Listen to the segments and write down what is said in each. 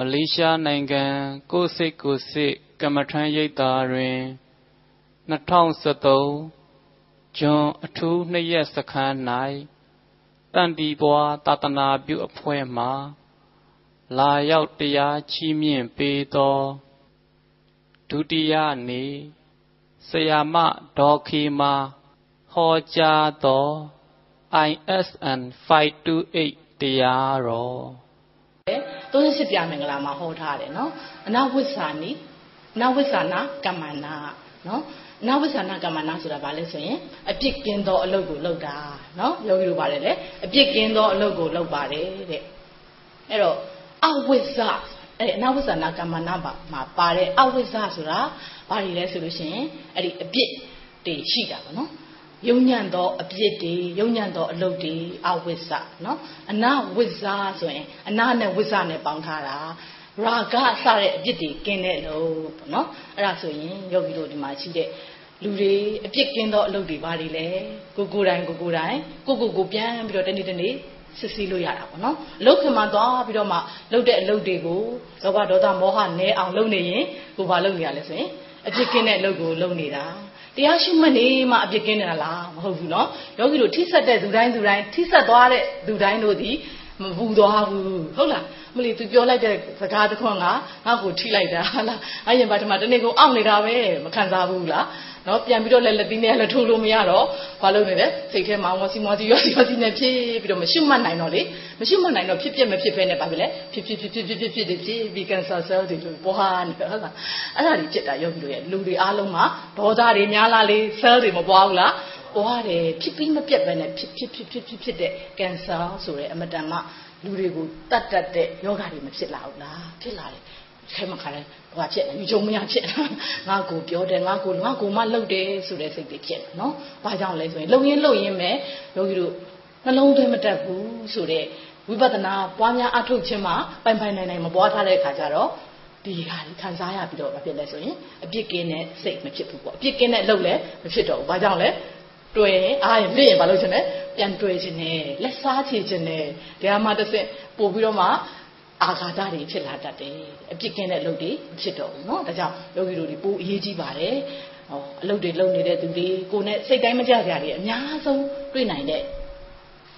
မလေးရှားနိုင်ငံကိုစိတ်ကိုစိတ်ကမ္မထမ်းရိပ်သာတွင်2013ဂျွန်အထူးနှစ်ရက်စခန်း၌တန်တီပွားသာသနာပြုအဖွဲ့မှလာရောက်တရားချီးမြှင့်ပေးသောဒုတိယနေ့ဆရာမဒေါ်ခေမာဟောကြားသော ISN 528တရားတော် 38ပြမင်္ဂလာမှာဟောထားတယ်နော်အနာဝိသနီအနာဝိသနာကမ္မနာနော်အနာဝိသနာကမ္မနာဆိုတာဘာလဲဆိုရင်အပြစ်ကင်းသောအလုပ်ကိုလုပ်တာနော်ယောဂီတို့ပါတယ်လေအပြစ်ကင်းသောအလုပ်ကိုလုပ်ပါတယ်တဲ့အဲ့တော့အဝိဇအဲ့အနာဝိဇ္ဇနာကမ္မနာမှာပါတဲ့အဝိဇ္ဇဆိုတာဘာတွေလဲဆိုလို့ရှိရင်အဲ့ဒီအပြစ်တွေရှိတာပေါ့နော် ယုံညံ့သောအပြစ်တွေယုံညံ့သောအလုပ်တွေအဝိဇ္ဇနော်အနာဝိဇ္ဇဆိုရင်အနာနဲ့ဝိဇ္ဇနဲ့ပေါင်းထားတာရာဂစတဲ့အပြစ်တွေကင်းတဲ့လို့ပေါ့နော်အဲ့ဒါဆိုရင်ယောဂီတို့ဒီမှာရှိတဲ့လူတွေအပြစ်ကင်းသောအလုပ်တွေဘာတွေလဲကိုကိုတိုင်းကိုကိုတိုင်းကိုကိုကိုပြန်ပြီးတော့တနေ့တနေ့စစ်ဆေးလို့ရတာပေါ့နော်အလုတ်ခင်မှာသွားပြီးတော့မှလုပ်တဲ့အလုပ်တွေကိုလောဘဒေါသမောဟနဲအောင်လုပ်နေရင်ကိုဘာလုပ်နေရလဲဆိုရင် အပြစ်ကင်းတဲ့အလုပ်ကိုလုပ်နေတာတရားရှိမှနေမှအပြစ်ကင်းနေတာလားမဟုတ်ဘူးเนาะယောဂီတို့ထိဆက်တဲ့သူတိုင်းသူတိုင်းထိဆက်သွားတဲ့သူတိုင်းတို့ဒီမပူသွားဘူးဟုတ်လား မလီသူပြောလိုက်တဲ့စကားတစ်ခွန်းကငါ့ကိုထိလိုက်တာဟာလားအရင်ဘာတမတနေ့ကုန်အောင့်နေတာပဲမခံစားဘူးလားနော်ပြန်ပြီးတော့လည်းလက်သီးနဲ့လည်းထိုးလို့မရတော့ဘာလုပ်နေလဲစိတ်ထဲမှာဝစီမစီရောစီရောစီနဲ့ဖြစ်ပြီးတော့မရှိမှတ်နိုင်တော့လေမရှိမှတ်နိုင်တော့ဖြစ်ပြမဖြစ်ဖဲနဲ့ဘာဖြစ်လဲဖြစ်ဖြစ်ဖြစ်ဖြစ်ဖြစ်ဖြစ်ဖြစ်ဖြစ်ပြီးကန်ဆာဆဲတွေလို့ပေါ်ဟာနေဟုတ်လားအဲ့ဒါကြီးဖြစ်တာယောဂီတို့ရဲ့လူတွေအားလုံးမှာဒေါသတွေများလားလေဆဲလ်တွေမပွားဘူးလားပွားတယ်ဖြစ်ပြီးမပြတ်ပဲနဲ့ဖြစ်ဖြစ်ဖြစ်ဖြစ်ဖြစ်ဖြစ်တဲ့ကင်ဆာဆိုတဲ့အမတန်မှ လူတွေကိုတတ်တတ်တဲ့ယောဂတွေမဖြစ်လာဘူးလားဖြစ်လာတယ်ခဲမခါလဲဟိုဖြစ်ယူကြုံမရဖြစ်ငါကိုပြောတယ်ငါကိုငါကိုမလှုပ်တယ်ဆိုတဲ့စိတ်တွေဖြစ်တယ်နော်ဘာကြောင့်လဲဆိုရင်လှုပ်ရင်းလှုပ်ရင်းပဲယောဂီတို့နှလုံးသွင်းမတတ်ဘူးဆိုတဲ့ဝိပဿနာပွားများအထုတ်ခြင်းမှာပိုင်ပိုင်နိုင်နိုင်မပွားထားတဲ့အခါကျတော့ဒီဟာဒီခံစားရပြီးတော့မဖြစ်လဲဆိုရင်အပြစ်ကင်းတဲ့စိတ်မဖြစ်ဘူးပေါ့အပြစ်ကင်းတဲ့လှုပ်လည်းမဖြစ်တော့ဘူးဘာကြောင့်လဲ တွေ့ရင်အားရင်ပြည့်ရင်ဘာလို့ချင်လဲပြန်တွေ့ခြင်းနဲ့လက်စားချေခြင်းနဲ့တရားမှတစ်ဆင့်ပို့ပြီးတော့မှအာဃာတတွေဖြစ်လာတတ်တယ်အပြစ်ကင်းတဲ့လုပ်တွေဖြစ်တော့ဘူးเนาะဒါကြောင့်ယောဂီတို့ဒီပိုးအရေးကြီးပါတယ်ဟောအလုပ်တွေလုပ်နေတဲ့သူတွေကိုနဲ့စိတ်တိုင်းမကြကြတွေအများဆုံးတွေ့နိုင်တဲ့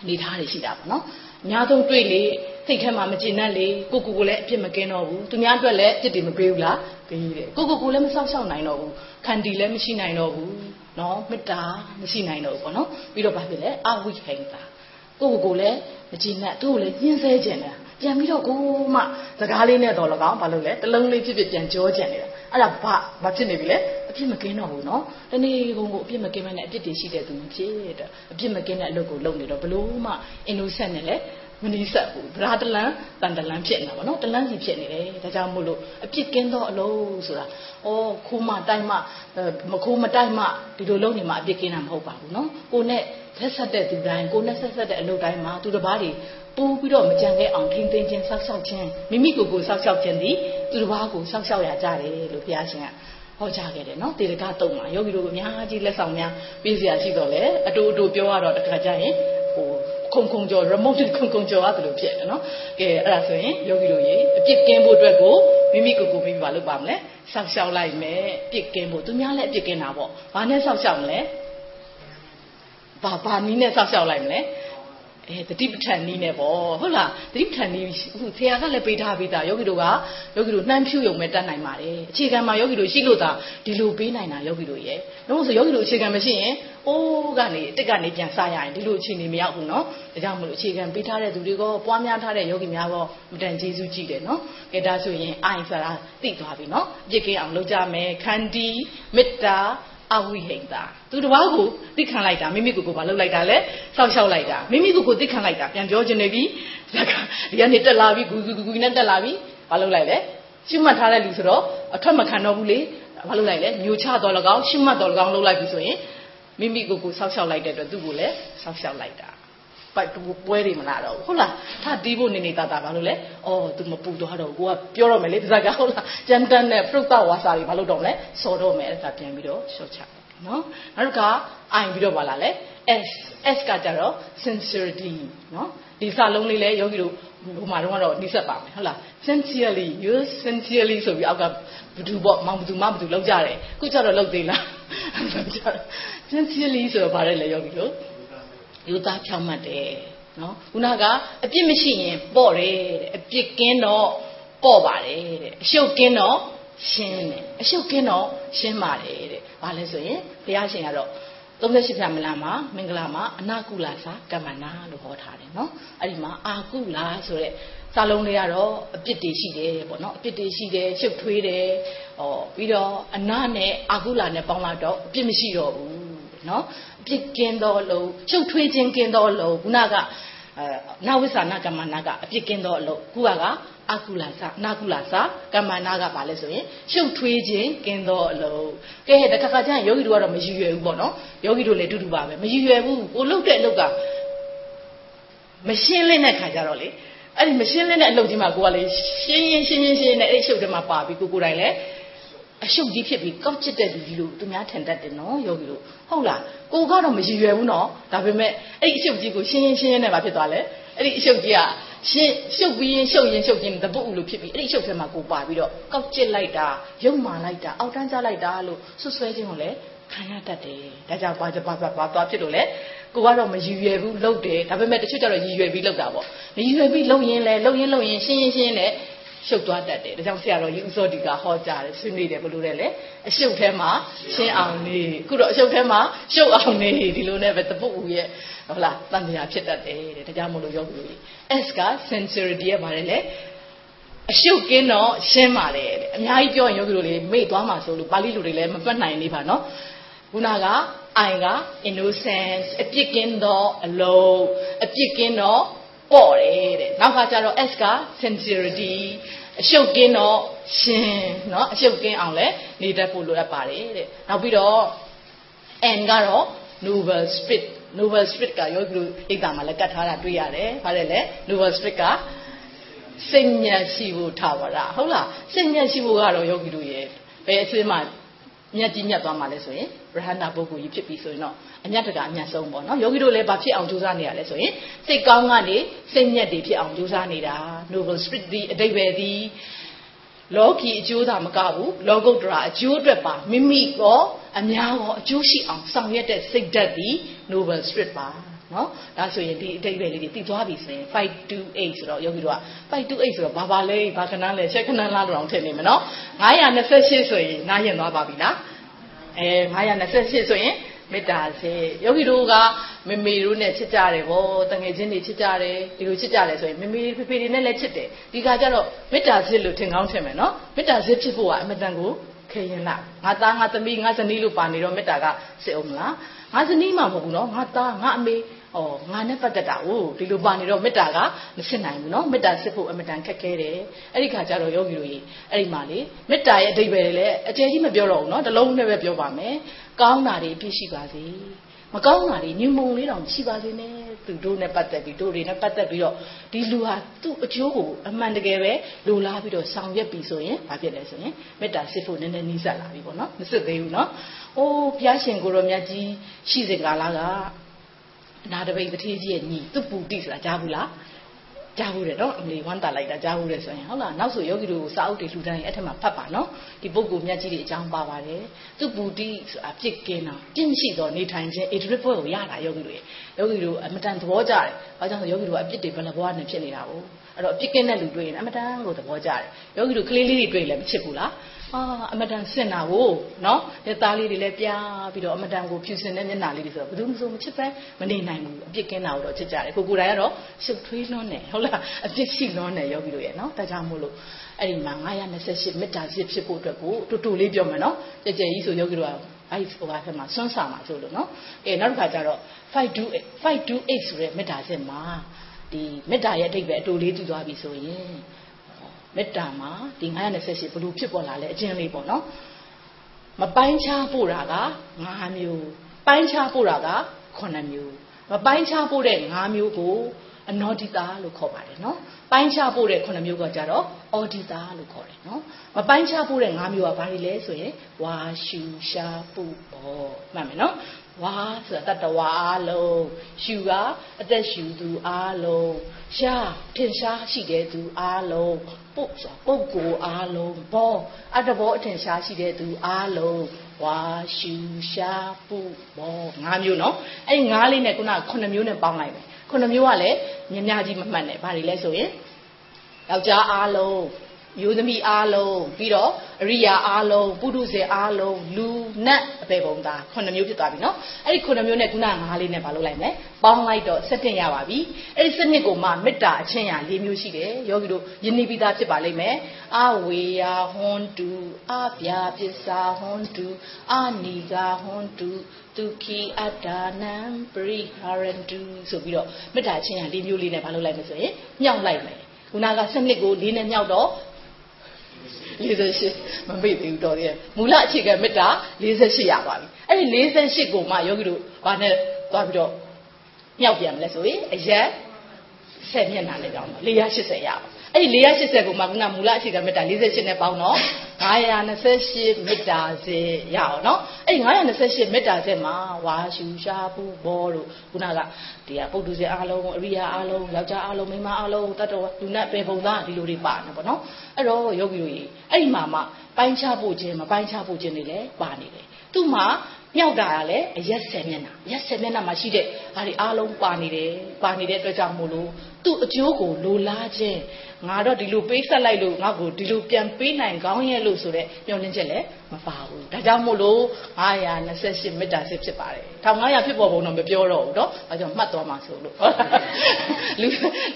အနေထားတွေရှိတာပေါ့နော်အများဆုံးတွေ့လေစိတ်ထဲမှာမကျေနပ်လေကိုကိုကိုလည်းအပြစ်မကင်းတော့ဘူးသူများအတွက်လည်းအပြစ်တွေမပေးဘူးလားပေးတယ်ကိုကိုကိုလည်းမဆောက်ရှောက်နိုင်တော့ဘူးခန္တီလည်းမရှိနိုင်တော့ဘူး နော်မေတ္တာမရှိနိုင်တော့ဘူးပေါ့နော်ပြီးတော့ဘာဖြစ်လဲအဝိဟိံတာကိုကိုကိုလည်းမကြည်နဲ့သူ့ကိုလည်းညှင်းဆဲကျင်တာပြန်ပြီးတော့ကိုမှစကားလေးနဲ့တော့လကောင်းဘာလို့လဲတလုံးလေးဖြစ်ဖြစ်ပြန်ကြောကျင်နေတာအဲ့ဒါဘာမဖြစ်နေပြီလေအပြစ်မကင်းတော့ဘူးနော်တနေ့ကုန်ကိုအပြစ်မကင်းမနဲ့အပြစ်တွေရှိတဲ့သူမဖြစ်တဲ့အပြစ်မကင်းတဲ့အလုပ်ကိုလုပ်နေတော့ဘလို့မှ innocent နဲ့လည်း မနီးဆက်ဘူးဗရာတလန်တန်တလန်ဖြစ်နေတာဗောနော်တလန်စီဖြစ်နေတယ်ဒါကြောင့်မို့လို့အပြစ်ကင်းသောအလုပ်ဆိုတာဩခိုးမတိုက်မမခိုးမတိုက်မဒီလိုလုပ်နေမှအပြစ်ကင်းတာမဟုတ်ပါဘူးနော်ကိုနဲ့ဆက်ဆက်တဲ့သူတိုင်းကိုနဲ့ဆက်ဆက်တဲ့အလုပ်တိုင်းမှာသူတစ်ပါးတွေပိုးပြီးတော့မကြံခဲ့အောင်ထိမ့်သိမ်းခြင်းဆောက်ရှောက်ခြင်းမိမိကိုယ်ကိုဆောက်ရှောက်ခြင်းသည်သူတစ်ပါးကိုဆောက်ရှောက်ရကြတယ်လို့ဘုရားရှင်ကဟောကြားခဲ့တယ်နော်တေရကတုံမှာယောဂီတို့ကအများကြီးလက်ဆောင်များပေးစရာရှိတော့လေအတူအတူပြောရတော့တခါကျရင်ဟို ခုံခုံကြော် remote ခုံခုံကြော်ရတယ်လို့ဖြစ်တယ်နော်ကဲအဲ့ဒါဆိုရင်ယောဂီတို့ရေအပြစ်ကင်းဖို့အတွက်ကိုမိမိကိုယ်ကိုမိမိဘာလုပ်ပါမလဲဆောက်ရှောက်လိုက်မယ်ပြစ်ကင်းဖို့သူများလည်းအပြစ်ကင်းတာပေါ့ဘာနဲ့ဆောက်ရှောက်မလဲဘာဘာနည်းနဲ့ဆောက်ရှောက်လိုက်မလဲ အဲတတိပဋ္ဌာန်နည်းနဲ့ပေါ့ဟုတ်လားတတိပဋ္ဌာန်နည်းအခုဆရာကလည်းပေးထားပေးတာယောဂီတို့ကယောဂီတို့နှမ်းဖြူရုံပဲတတ်နိုင်ပါတယ်အခြေခံမှာယောဂီတို့ရှိလို့သာဒီလိုပေးနိုင်တာယောဂီတို့ရဲ့တော့ဆိုယောဂီတို့အခြေခံမရှိရင်အိုးကနေတစ်ကနေပြန်စရရင်ဒီလိုအခြေအနေမရောက်ဘူးเนาะဒါကြောင့်မလို့အခြေခံပေးထားတဲ့သူတွေကပွားများထားတဲ့ယောဂီများကမတန်ကျေးဇူးကြည့်တယ်เนาะကဲဒါဆိုရင်အိုင်ဆိုတာသိသွားပြီเนาะအပြစ်ကင်းအောင်လုပ်ကြမယ်ခန္တီမေတ္တာ အဝိဟိတာသူတစ်ပါးကိုသိခံလိုက်တာမိမိကိုယ်ကိုဘာလုပ်လိုက်တာလဲစောက်ရှောက်လိုက်တာမိမိကိုယ်ကိုသိခံလိုက်တာပြန်ပြောချင်နေပြီဒါကဒီကနေတက်လာပြီဂူဂူဂူနဲ့တက်လာပြီဘာလုပ်လိုက်လဲရှုမှတ်ထားတဲ့လူဆိုတော့အထွက်မခံတော့ဘူးလေဘာလုပ်လိုက်လဲညိုချတော့လကောင်းရှုမှတ်တော့လကောင်းလုပ်လိုက်ပြီဆိုရင်မိမိကိုယ်ကိုစောက်ရှောက်လိုက်တဲ့အတွက်သူ့ကိုလည်းစောက်ရှောက်လိုက်တာ ပိုက်ပွဲတွေမလာတော့ဘူးဟုတ်လားထားတီးဖို့နေနေတာတာဘာလို့လဲအော် तू မပူတော့တော့ကိုကပြောတော့မယ်လေပါဇက်ကဟုတ်လားကြမ်းတမ်းနဲ့ပရုတ်တဝါစာတွေဘာလို့တော့မလဲစော်တော့မယ်အဲ့ဒါပြန်ပြီးတော့ရှော့ချနော်နောက်တစ်ခါအိုင်ပြီးတော့ပါလာလဲ S S ကကြတော့ sincerity နော်ဒီစာလုံးလေးလဲယောဂီတို့ဟိုမှာတော့တော့နှိစက်ပါမယ်ဟုတ်လား sincerely you sincerely ဆိုပြီးအောက်ကဘသူပေါ့မောင်ဘသူမဘသူလောက်ကြတယ်ခုကျတော့လောက်သေးလား sincerely ဆိုတော့ဗါတယ်လေယောဂီတို့ ယူသားဖြောင်းမှတ်တယ်နော်ခုနကအပြစ်မရှိရင်ပေါ့တယ်တဲ့အပြစ်ကင်းတော့ပေါ့ပါတယ်တဲ့အရှုပ်ကင်းတော့ရှင်းတယ်အရှုပ်ကင်းတော့ရှင်းပါတယ်တဲ့ဘာလဲဆိုရင်ဘုရားရှင်ကတော့38ဖြာမလာမှာမင်္ဂလာမှာအနာကုလာစာကမ္မနာလို့ဟောထားတယ်နော်အဲ့ဒီမှာအာကုလာဆိုတဲ့စာလုံးလေးကတော့အပြစ်တွေရှိတယ်ပေါ့နော်အပြစ်တွေရှိတယ်ရှုပ်ထွေးတယ်ဟောပြီးတော့အနာနဲ့အာကုလာနဲ့ပေါင်းလာတော့အပြစ်မရှိတော့ဘူးနော်အ ပြစ်ကင်းတော့လို့ရှုပ်ထွေးခြင်းကင်းတော့လို့ခုနကအဲနဝိသနာကမ္မနာကအပြစ်ကင်းတော့လို့ခုကအကုလာစနာကုလာစကမ္မနာကဘာလဲဆိုရင်ရှုပ်ထွေးခြင်းကင်းတော့အလုံးကဲတခါခါကျရင်ယောဂီတို့ကတော့မရည်ရွယ်ဘူးပေါ့နော်ယောဂီတို့လည်းအတူတူပါပဲမရည်ရွယ်ဘူးကိုလှုပ်တဲ့အလုပ်ကမရှင်းလင်းတဲ့ခါကျတော့လေအဲ့ဒီမရှင်းလင်းတဲ့အလုပ်ကြီးမှာကိုကလေရှင်းရင်ရှင်းရင်ရှင်းနေအဲ့ဒီရှုပ်တွေမှာပါပြီးကိုကိုယ်တိုင်လည်း အရှုပ်ကြီးဖြစ်ပြီးကောက်ချစ်တဲ့လူကြီးလို့သူများထင်တတ်တယ်နော်ယောဂီတို့ဟုတ်လားကိုကတော့မရည်ရွယ်ဘူးနော်ဒါပေမဲ့အဲ့ဒီအရှုပ်ကြီးကိုရှင်းရင်ရှင်းရင်နဲ့ပါဖြစ်သွားလဲအဲ့ဒီအရှုပ်ကြီးကရှင်းရှုပ်ပြီးရင်ရှုပ်ရင်ရှုပ်ရင်တပုတ်လို့ဖြစ်ပြီးအဲ့ဒီရှုပ်ထဲမှာကိုပါပြီးတော့ကောက်ကျစ်လိုက်တာရုပ်မာလိုက်တာအောက်တန်းကျလိုက်တာလို့ဆွဆွဲခြင်းကိုလည်းခံရတတ်တယ်ဒါကြောင့်ဘာဘာဘာဘာသွားဖြစ်လို့လဲကိုကတော့မရည်ရွယ်ဘူးလှုပ်တယ်ဒါပေမဲ့တချို့ကျတော့ရည်ရွယ်ပြီးလှုပ်တာပေါ့မရည်ရွယ်ပြီးလှုပ်ရင်လည်းလှုပ်ရင်လှုပ်ရင်ရှင်းရင်ရှင်းနဲ့ ရှုပ်သွားတတ်တယ်ဒါကြောင့်ဆရာတော်ကြီးဥစောဒီကဟောကြားတယ်ဆွေးနွေးတယ်ဘယ်လိုလဲလဲအရှုပ်ထဲမှာရှင်းအောင်နေအခုတော့အရှုပ်ထဲမှာရှုပ်အောင်နေဒီလိုနဲ့ပဲတပုတ်ဦးရဲ့ဟုတ်လားတန်တရားဖြစ်တတ်တယ်တဲ့ဒါကြောင့်မလို့ယောဂီတွေ S က sincerity ရဲ့ပါတယ်လေအရှုပ်ကင်းတော့ရှင်းပါတယ်တဲ့အများကြီးပြောရင်ယောဂီတို့လေမေ့သွားမှာဆိုလို့ပါဠိလူတွေလည်းမပတ်နိုင်နေပါနော်ခုနက I က innocence အပြစ်ကင်းတော့အလုံးအပြစ်ကင်းတော့ ပေါ့တယ်တဲ့နောက်ကကျတော့ S က sincerity အရှုပ်ကင်းတော့ရှင်းเนาะအရှုပ်ကင်းအောင်လဲနေတတ်ဖို့လိုအပ်ပါတယ်တဲ့နောက်ပြီးတော့ N ကတော့ noble spirit noble spirit ကယောဂီတို့ဣဒ္ဓာမှာလည်းကတ်ထားတာတွေ့ရတယ်။ဘာလဲလဲ noble spirit ကစိတ်ညံရှိဖို့ထားပါလားဟုတ်လားစိတ်ညံရှိဖို့ကတော့ယောဂီတို့ရဲ့ဘယ်အစစ်မှ မြတ်ကြီးမြတ်သွားမှာလဲဆိုရင်ရဟန္တာပုဂ္ဂိုလ်ကြီးဖြစ်ပြီဆိုရင်တော့အမြတ်တကအမြတ်ဆုံးပေါ့နော်ယောဂီတို့လည်းဘာဖြစ်အောင်ကြိုးစားနေရလဲဆိုရင်စိတ်ကောင်းကနေစိတ်ညက်တွေဖြစ်အောင်ကြိုးစားနေတာ noble spirit ဒီအတိတ်ပဲဒီလောကီအကျိုးသာမကဘူးလောကုတ္တရာအကျိုးအတွက်ပါမိမိရောအများရောအကျိုးရှိအောင်ဆောင်ရွက်တဲ့စိတ်ဓာတ်ဒီ noble spirit ပါ နော်ဒါဆိုရင်ဒီအတိတ်ပဲလေးတွေတည်သွားပြီဆိုရင်528ဆိုတော့ယောဂီတို့က528ဆိုတော့ဘာပါလဲဘာခဏလဲချက်ခဏလားတော့ထင်နေမယ်နော်928ဆိုရင်နားရင်သွားပါပြီလားအဲ928ဆိုရင်မေတ္တာစေယောဂီတို့ကမမေတို့နဲ့ချစ်ကြတယ်ဗောတငယ်ချင်းတွေချစ်ကြတယ်ဒီလိုချစ်ကြတယ်ဆိုရင်မမေဖေဖေတွေနဲ့လည်းချစ်တယ်ဒီကကြတော့မေတ္တာစေလို့ထင်ကောင်းထင်မယ်နော်မေတ္တာစေဖြစ်ဖို့ကအမတန်ကိုခေရင်လားငါသားငါသမီးငါဇနီးလို့ပါနေတော့မေတ္တာကစစ်အောင်မလားငါဇနီးမှမဟုတ်ဘူးနော်ငါသားငါအမေ ဩငါနဲ့ပတ်သက်တာကိုဒီလိုပါနေတော့မေတ္တာကမစစ်နိုင်ဘူးနော်မေတ္တာစစ်ဖို့အမတန်ခက်ခဲတယ်အဲ့ဒီခါကျတော့ယောဂီတို့ကြီးအဲ့ဒီမှာလေမေတ္တာရဲ့အဓိပ္ပာယ်လည်းအကျယ်ကြီးမပြောတော့ဘူးနော်တလုံးနဲ့ပဲပြောပါမယ်ကောင်းတာတွေအပြည့်ရှိပါစေမကောင်းတာတွေညှဉ်းမုံလေးတောင်ရှိပါစေနဲ့သူတို့နဲ့ပတ်သက်ပြီးတို့တွေနဲ့ပတ်သက်ပြီးတော့ဒီလူဟာသူ့အကျိုးကိုအမှန်တကယ်ပဲလိုလားပြီးတော့ဆောင်ရွက်ပြီးဆိုရင်ဘာဖြစ်လဲဆိုရင်မေတ္တာစစ်ဖို့နည်းနည်းနီးစပ်လာပြီပေါ့နော်မစစ်သေးဘူးနော်အိုးဘုရားရှင်ကိုရောမြတ်ကြီးရှိစဉ်ကာလကအ နာတပိတ်တထေးကြီးရဲ့ညီသူ့ပူတိဆိုတာကြားဘူးလားကြားဘူးတယ်နော်အမလီဝမ်းတာလိုက်တာကြားဘူးတယ်ဆိုရင်ဟုတ်လားနောက်ဆိုယောဂီတို့စာအုပ်တွေလှူဒန်းရင်အဲ့ထက်မှဖတ်ပါနော်ဒီပုဂ္ဂိုလ်မြတ်ကြီးတွေအကြောင်းပါပါတယ်သူပူတိဆိုတာပြစ်ကင်းတာပြစ်မရှိတော့နေထိုင်ခြင်းအေဒရစ်ပွဲကိုရတာယောဂီတို့ရဲ့ယောဂီတို့အမတန်သဘောကျတယ်ဘာကြောင့်ဆိုယောဂီတို့ကအပြစ်တွေဘယ်နှဘွားနဲ့ဖြစ်နေတာကိုအဲ့တော့အပြစ်ကင်းတဲ့လူတွေ့ရင်အမတန်ကိုသဘောကျတယ်ယောဂီတို့ကလေးလေးတွေတွေ့လည်းမချစ်ဘူးလား အာအမတန်စင်တာကိုနော်လက်သားလေးတွေလည်းပြားပြီးတော့အမတန်ကိုဖြူစင်တဲ့မျက်နှာလေးတွေဆိုတော့ဘယ်သူမှမချစ်ပဲမနေနိုင်ဘူးအပြစ်ကင်းတာကိုတော့ချစ်ကြတယ်ကိုကိုယ်တိုင်ကတော့ရှုပ်ထွေးလွန်းတယ်ဟုတ်လားအပြစ်ရှိလွန်းတယ်ယောဂီတို့ရဲ့နော်ဒါကြောင့်မို့လို့အဲ့ဒီမှာ928မေတ္တာစစ်ဖြစ်ဖို့အတွက်ကိုတူတူလေးပြောမယ်နော်ကြဲကြဲကြီးဆိုယောဂီတို့ကအဲ့ဟိုဟာထဲမှာစွန့်စာမှာဆိုလို့နော်အဲနောက်တစ်ခါကျတော့528 528ဆိုတဲ့မေတ္တာစစ်မှာဒီမေတ္တာရဲ့အဓိပ္ပာယ်အတူလေးတည်သွားပြီဆိုရင် မေတ္တာမှာဒီ928ဘလို့ဖြစ်ပေါ်လာလဲအကျဉ်းလေးပေါ့နော်မပိုင်းခြားပို့တာက9မျိုးပိုင်းခြားပို့တာက9မျိုးမပိုင်းခြားပို့တဲ့9မျိုးကိုအနောဒိတာလို့ခေါ်ပါတယ်နော်ပိုင်းခြားပို့တဲ့9မျိုးကကြတော့အော်ဒီတာလို့ခေါ်တယ်နော်မပိုင်းခြားပို့တဲ့9မျိုးကဘာတွေလဲဆိုရင်ဝါရှူရှာပူဘောမှတ်မယ်နော် ဝဝါဆိုတာတတဝါအားလုံးရှူကအသက်ရှူသူအားလုံးရှားထင်ရှားရှိတဲ့သူအားလုံးပုတ်ဆိုတာပုတ်ကိုအားလုံးဘောအတဘောအထင်ရှားရှိတဲ့သူအားလုံးဝါရှူရှားပုဘောငါးမျိုးနော်အဲ့ငါးလေးနဲ့ခုနကခုနှစ်မျိုးနဲ့ပေါင်းလိုက်မယ်ခုနှစ်မျိုးကလည်းမြင်များကြီးမမှတ်နဲ့ဘာတွေလဲဆိုရင်ယောက်ျားအားလုံး မျိုးသမီးအားလုံးပြီးတော့အရိယာအားလုံးပုထုဇဉ်အားလုံးလူနတ်အပေပုံသားခုနှစ်မျိုးဖြစ်သွားပြီနော်အဲ့ဒီခုနှစ်မျိုးနဲ့ခုနငါးလေးနဲ့မလုပ်လိုက်မယ်ပေါင်းလိုက်တော့7တင်ရပါပြီအဲ့ဒီ7နှစ်ကိုမှမေတ္တာအချင်းရာ၄မျိုးရှိတယ်ယောဂီတို့ယဉ်နီးပြီးသားဖြစ်ပါလိမ့်မယ်အဝေယဟွန်တုအပြာပစ္စာဟွန်တုအနိဂဟွန်တုဒုက္ခိအတ္တနံပရိဟာရန္တုဆိုပြီးတော့မေတ္တာအချင်းရာ၄မျိုးလေးနဲ့မလုပ်လိုက်မယ်ဆိုရင်မြောက်လိုက်မယ်ခုနက7နှစ်ကို၄နဲ့မြောက်တော့ 48မမေ့သေးဘူးတော်သေးတယ်မူလအခြေခံမေတ္တာ48ရပါပြီအဲ့ဒီ48ကိုမှယောဂီတို့ဘာနဲ့သွားပြီးတော့မြောက်ပြန်မလဲဆိုရင်အရက်10မျက်နှာနဲ့ကြောင်းတော့480ရပါ အဲ့ဒီ480ကိုမှခုနမူလအခြေခံမေတ္တာ48နဲ့ပေါင်းတော့928မေတ္တာစေရအောင်နော်အဲ့ဒီ928မေတ္တာစေမှာဝါရှူရှားပူဘောတို့ခုနကဒီကပုဒ္ဓဇေအားလုံးအရိယာအားလုံးယောက်ျားအားလုံးမိန်းမအားလုံးတတ်တော်လူနဲ့ပေပုံသားဒီလိုတွေပါနေပေါ့နော်အဲ့တော့ယောဂီတို့ကြီးအဲ့ဒီမှာမှပိုင်းခြားဖို့ခြင်းမပိုင်းခြားဖို့ခြင်းတွေလည်းပါနေတယ်သူ့မှာမြောက်တာကလည်းအရက်ဆယ်မျက်နှာရက်ဆယ်မျက်နှာမှာရှိတဲ့ဒါတွေအားလုံးပါနေတယ်ပါနေတဲ့အတွက်ကြောင့်မို့လို့သူ့အကျိုးကိုလိုလားခြင်းငါတော့ဒီလိုပေးဆက်လိုက်လို့ငါ့ကိုဒီလိုပြန်ပေးနိုင်ကောင်းရဲ့လို့ဆိုတော့မျှော်လင့်ချက်လည်းမပါဘူးဒါကြောင့်မို့လို့928မေတ္တာစစ်ဖြစ်ပါတယ်1500ဖြစ်ပေါ်ပုံတော့မပြောတော့ဘူးเนาะအဲကြောင့်မှတ်သွားမှာဆိုလို့လူ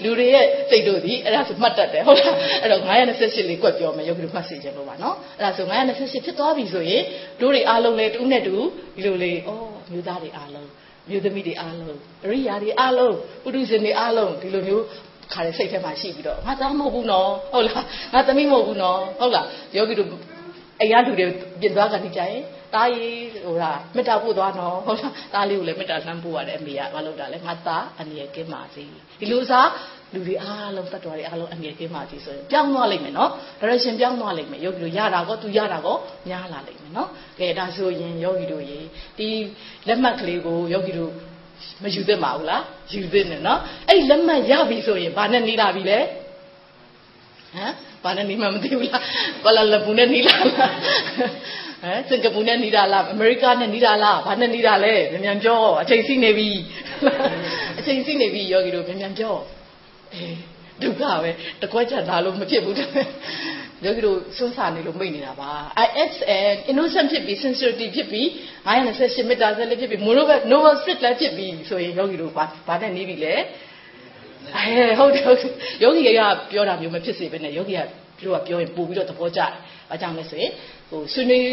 လူတွေရဲ့စိတ်တို့ဒီအဲ့ဒါဆိုမှတ်တတ်တယ်ဟုတ်လားအဲ့တော့928လေးကွက်ပြောမယ်ရုပ်ကလေးမှတ်စီခြင်းလို့ပါเนาะအဲ့ဒါဆို928ဖြစ်သွားပြီဆိုရင်တို့တွေအားလုံးလည်းတူးနဲ့တူဒီလိုလေးဩမျိုးသားတွေအားလုံး မျိုးသမီးတွေအားလုံးအရိယာတွေအားလုံးပုထုဇဉ်တွေအားလုံးဒီလိုမျိုးခါတဲ့စိတ်ထဲမှာရှိပြီးတော့ငါသားမဟုတ်ဘူးနော်ဟုတ်လားငါသမီးမဟုတ်ဘူးနော်ဟုတ်လားယောဂီတို့အိမ်ရလူတွေပြင်သွားကနေကြရင်တားရီဟိုလားမေတ္တာပို့သွားနော်ဟုတ်လားတားလေးကိုလည်းမေတ္တာလှမ်းပို့ရတယ်အမေကမလုပ်တာလဲငါသားအနေရကင်းပါစေဒီလိုစား လူတွေအားလုံးတတ်တော်တွေအားလုံးအနေရကင်းပါစေဆိုရင်ပြောင်းသွားလိမ့်မယ်နော် direction ပြောင်းသွားလိမ့်မယ်ယောဂီတို့ရတာကောသူရတာကောများလာလိမ့်မယ်နော်ကဲဒါဆိုရင်ယောဂီတို့ရေဒီလက်မှတ်ကလေးကိုယောဂီတို့မယူသင့်ပါဘူးလားယူသင့်တယ်နော်အဲ့လက်မှတ်ရပြီဆိုရင်ဘာနဲ့နေလာပြီလဲဟမ်ဘာနဲ့နေမှမသိဘူးလားကွာလာလမ်ပူနဲ့နေလာလားဟမ်စင်ကာပူနဲ့နေတာလားအမေရိကနဲ့နေတာလားဘာနဲ့နေတာလဲမြန်မြန်ပြောအချိန်စီးနေပြီအချိန်စီးနေပြီယောဂီတို့မြန်မြန်ပြော အေးဒုက္ခပဲတကွက်ချက်သားလို့မဖြစ်ဘူးတဲ့ယောဂီတို့စွန်းစာနေလို့မိတ်နေတာပါ ISN innocent ဖြစ်ပြီး sincerity ဖြစ်ပြီး928မေတ္တာဆက်လည်းဖြစ်ပြီး moreover noble spirit လည်းဖြစ်ပြီးဆိုရင်ယောဂီတို့ဘာဘာနဲ့နေပြီလဲအဲဟုတ်တယ်ဟုတ်ယောဂီကပြောတာမျိုးမဖြစ်စေဘဲနဲ့ယောဂီကသူတို့ကပြောရင်ပို့ပြီးတော့သဘောကျတယ်။ဘာကြောင့်လဲဆိုရင်ဟိုဆွေးနွေး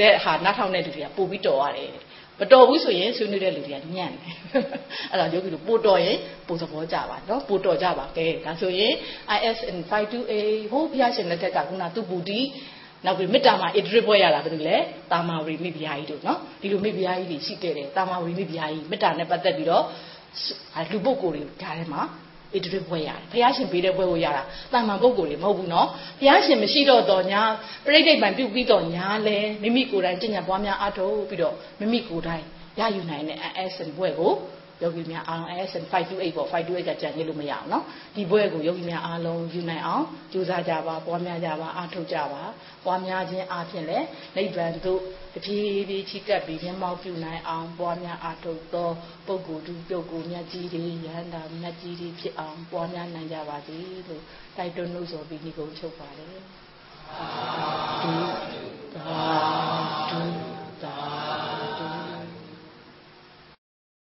တဲ့ဟာနားထောင်တဲ့လူတွေကပို့ပြီးတော်ရတယ်။ မတော်ဘူးဆိုရင်ဆွေးနွေးတဲ့လူတွေကညံ့တယ်။အဲ့ဒါယောဂီတို့ပို့တော်ရင်ပို့သဘောကျပါနော်။ပို့တော်ကြပါကဲ။ဒါဆိုရင် ISN 52A ဟိုဘုရားရှင်လက်ထက်ကခုနသူပူတီနောက်ပြီးမေတ္တာမှာဣဒရစ်ပွဲရတာဘယ်လိုလဲတာမာဝရီမိဖုရားကြီးတို့နော်ဒီလိုမိဖုရားကြီးတွေရှိခဲ့တယ်တာမာဝရီမိဖုရားကြီးမေတ္တာနဲ့ပတ်သက်ပြီးတော့လူပုဂ္ဂိုလ်တွေကြားထဲမှာ ဣတရဘွဲရတယ်ဘုရားရှင်ပေးတဲ့ဘွဲကိုရတာတာမန်ပုဂ္ဂိုလ်တွေမဟုတ်ဘူးနော်ဘုရားရှင်မရှိတော့တော့ညာပြိဋိဘံပြုတ်ပြီးတော့ညာလဲမိမိကိုယ်တိုင်ကျင့်ကြံပွားများအားထုတ်ပြီးတော့မိမိကိုယ်တိုင်ရယူနိုင်တဲ့ ASN ဘွဲကို ယောဂီများအားလုံး ASN 528ပေါ့528ကကြံနေလို့မရအောင်နော်ဒီဘွဲကိုယောဂီများအားလုံးယူနိုင်အောင်ကြိုးစားကြပါပွားများကြပါအားထုတ်ကြပါပွားများခြင်းအားဖြင့်လည်းနိဗ္ဗာန်သို့တဖြည်းဖြည်းချီကပ်ပြီးမျက်မှောက်ပြုနိုင်အောင်ပွားများအားထုတ်သောပုဂ္ဂိုလ်သူပြုတ်ကိုမြတ်ကြီးတွေရဟန္တာမြတ်ကြီးတွေဖြစ်အောင်ပွားများနိုင်ကြပါစေလို့တိုက်တွန်းလို့ဆိုပြီးဒီကုန်းချုပ်ပါတယ်